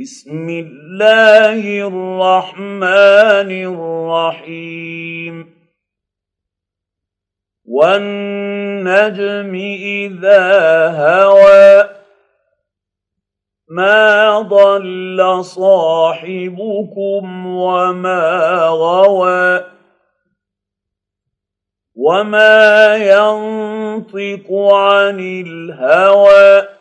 بسم الله الرحمن الرحيم. والنجم إذا هوى ما ضل صاحبكم وما غوى وما ينطق عن الهوى.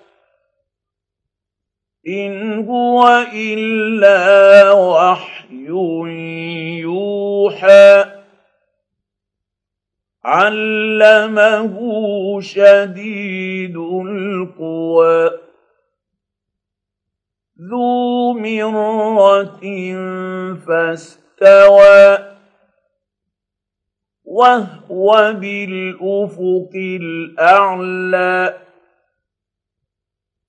ان هو الا وحي يوحى علمه شديد القوى ذو مره فاستوى وهو بالافق الاعلى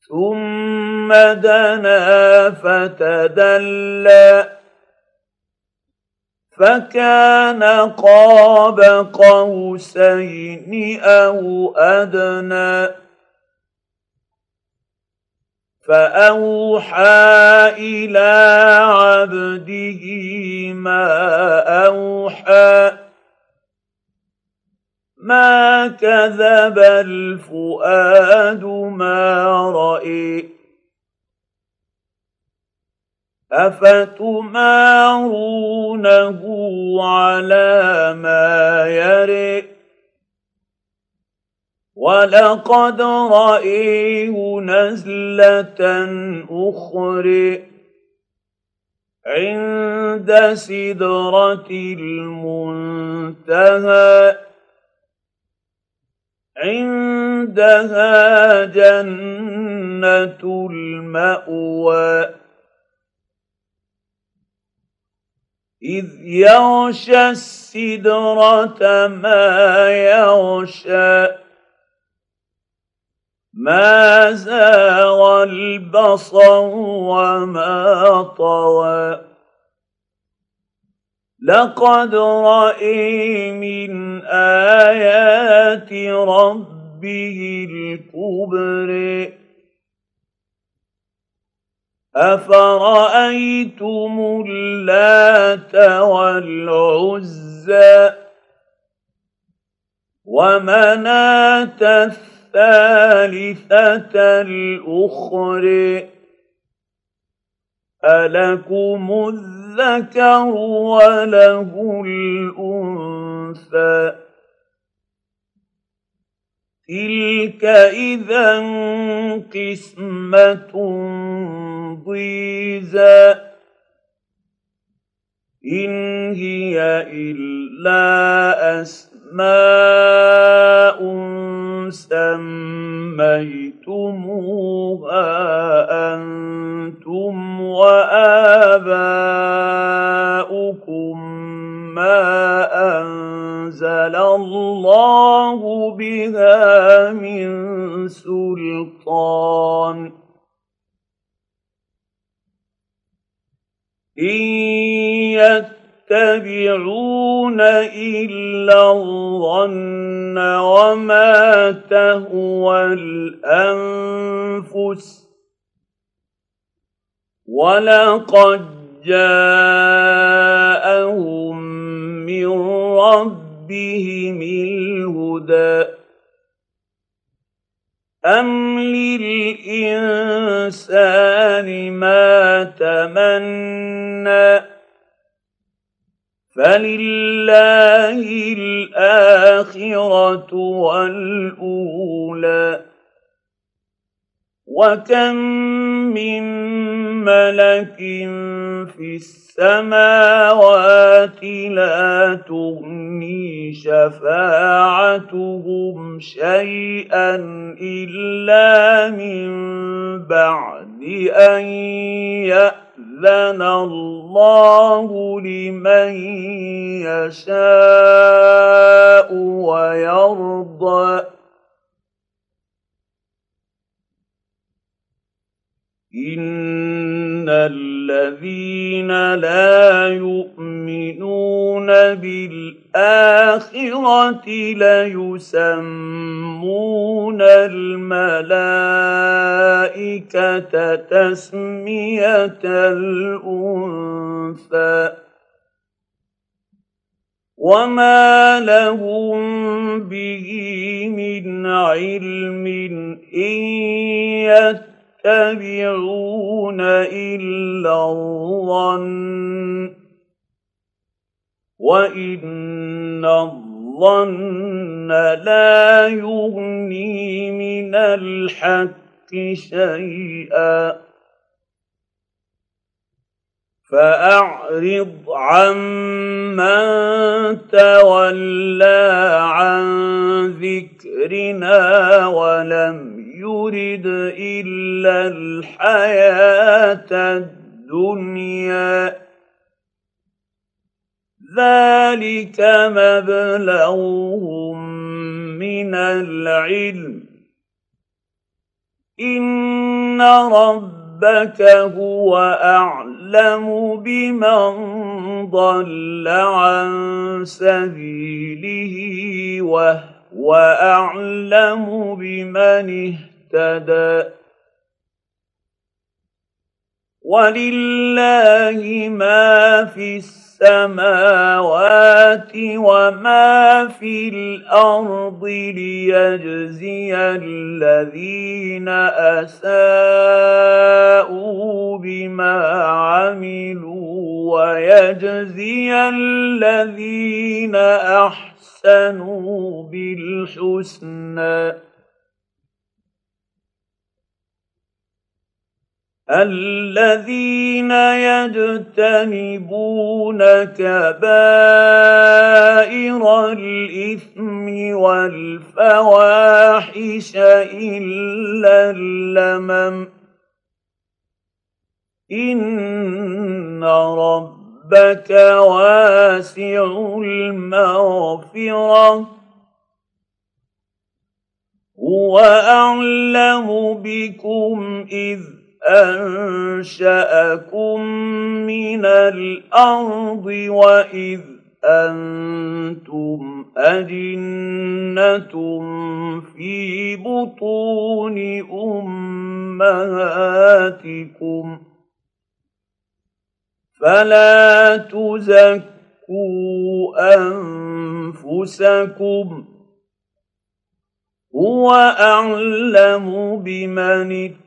ثم دنا فتدلى فكان قاب قوسين أو أدنى فأوحى إلى عبده ما أوحى ما كذب الفؤاد ما رأي. افتمارونه على ما يرئ ولقد رايه نزله أخرى عند سدره المنتهى. عندها جنة المأوى. إذ يغشى السدرة ما يغشى. ما زاغ البصر وما طوى لقد رأي من آيات ربه الكبر. أفرأيتم اللات والعزى ومناة الثالثة الأخرى؟ الذ الذكر وله الأنثى. تلك إذا قسمة ضيزى. إن هي إلا أسماء سميتموها أنتم وآباؤكم ما أنزل الله بها من سلطان. إن يتبعون إلا الظن وما تهوى الأنفس. ولقد جاءهم من ربهم الهدى. أم للإنسان ما تمنّى فلله الاخره والاولى وكم من ملك في السماوات لا تغني شفاعتهم شيئا الا من بعد ان ياتي أذن الله لمن يشاء ويرضى. إن الذين لا يؤمنون بالآخرة ليسمون يسمون الملائكة تسمية الأنثى وما لهم به من علم إن يتبعون إلا الظن. وإن الظن لا يغني من الحق شيئا. فأعرض عمن تولى عن ذكرنا ولم يرد الا الحياة الدنيا. ذلك مبلغهم من العلم. ان ربك هو اعلم بمن ضل عن سبيله وهو اعلم بمن اهتدى. ولله ما في السماوات وما في الأرض ليجزي الذين اساءوا بما عملوا ويجزي الذين احسنوا بالحسنى. الذين يجتنبون كبائر الإثم والفواحش إلا اللمم. إن ربك واسع المغفرة. هو أعلم بكم إذ انشاكم من الأرض واذ أنتم اجنه في بطون امهاتكم فلا تزكوا انفسكم هو اعلم بمن اتقى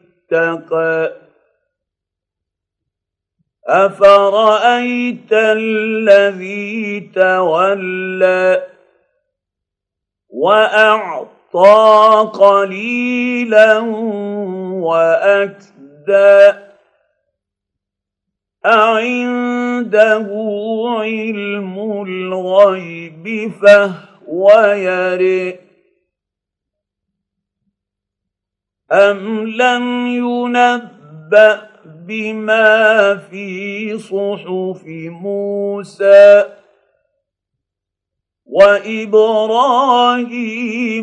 أفرأيت الذي تولى وأعطى قليلا وأكدى؟ أعنده علم الغيب فهو يرئ أم لم ينبأ بما في صحف موسى وإبراهيم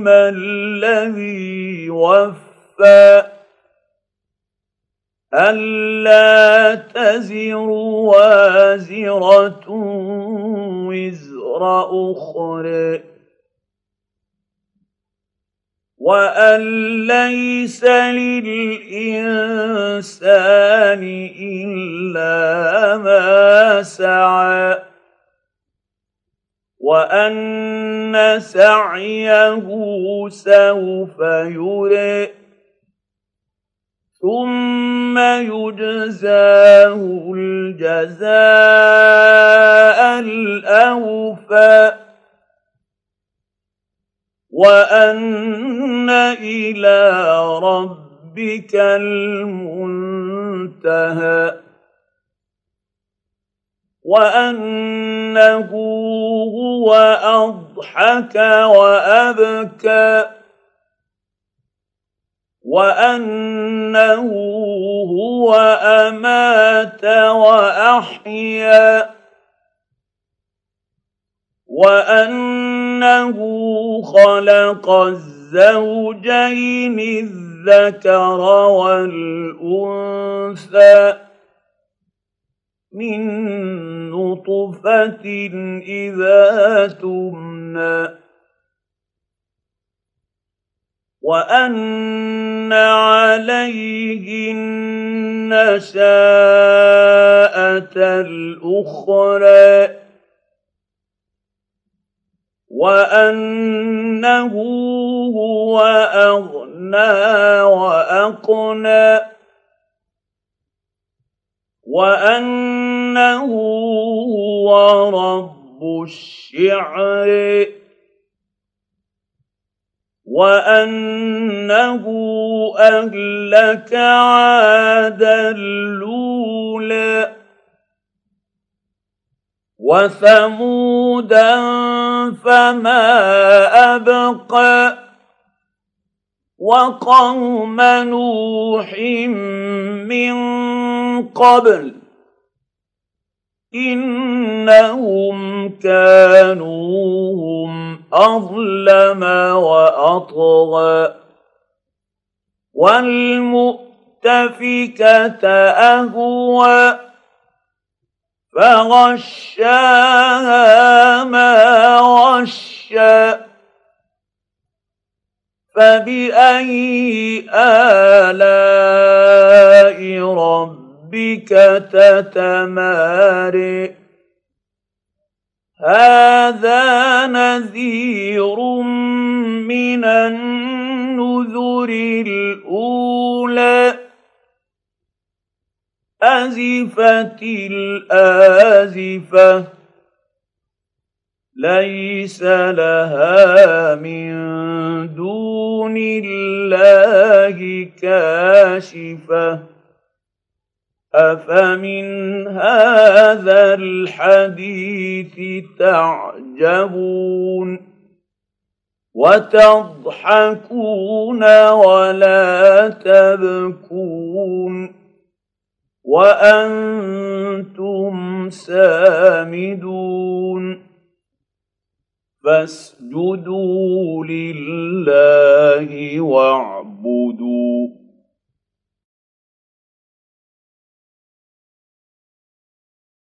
الذي وفى ألا تزر وازرة وزر أخرى وان ليس للانسان الا ما سعى وان سعيه سوف يرى ثم يجزاه الجزاء الاوفى وان إلى ربك المنتهى وانه هو اضحك وابكى وانه هو امات واحيا وانه خلق الزوجين الذكر والأنثى من نطفة إذا تمنى وأن عليه النشاءه الأخرى. وأنه هو أغنى وأقنى وأنه هو رب الشعر وأنه أهلك عادا الأولى وثمودا فما أبقى وقوم نوح من قبل إنهم كانوا هم أظلم وأطغى والمؤتفكة أهوى فغشاها ما غشى فبأي آلاء ربك تتماري؟ هذا نذير من النذر الأولى. أزفت الآزفة. ليس لها من دون الله كاشفة. أفمن هذا الحديث تعجبون؟ وتضحكون ولا تبكون؟ وأنتم سامدون. فاسجدوا لله واعبدوا.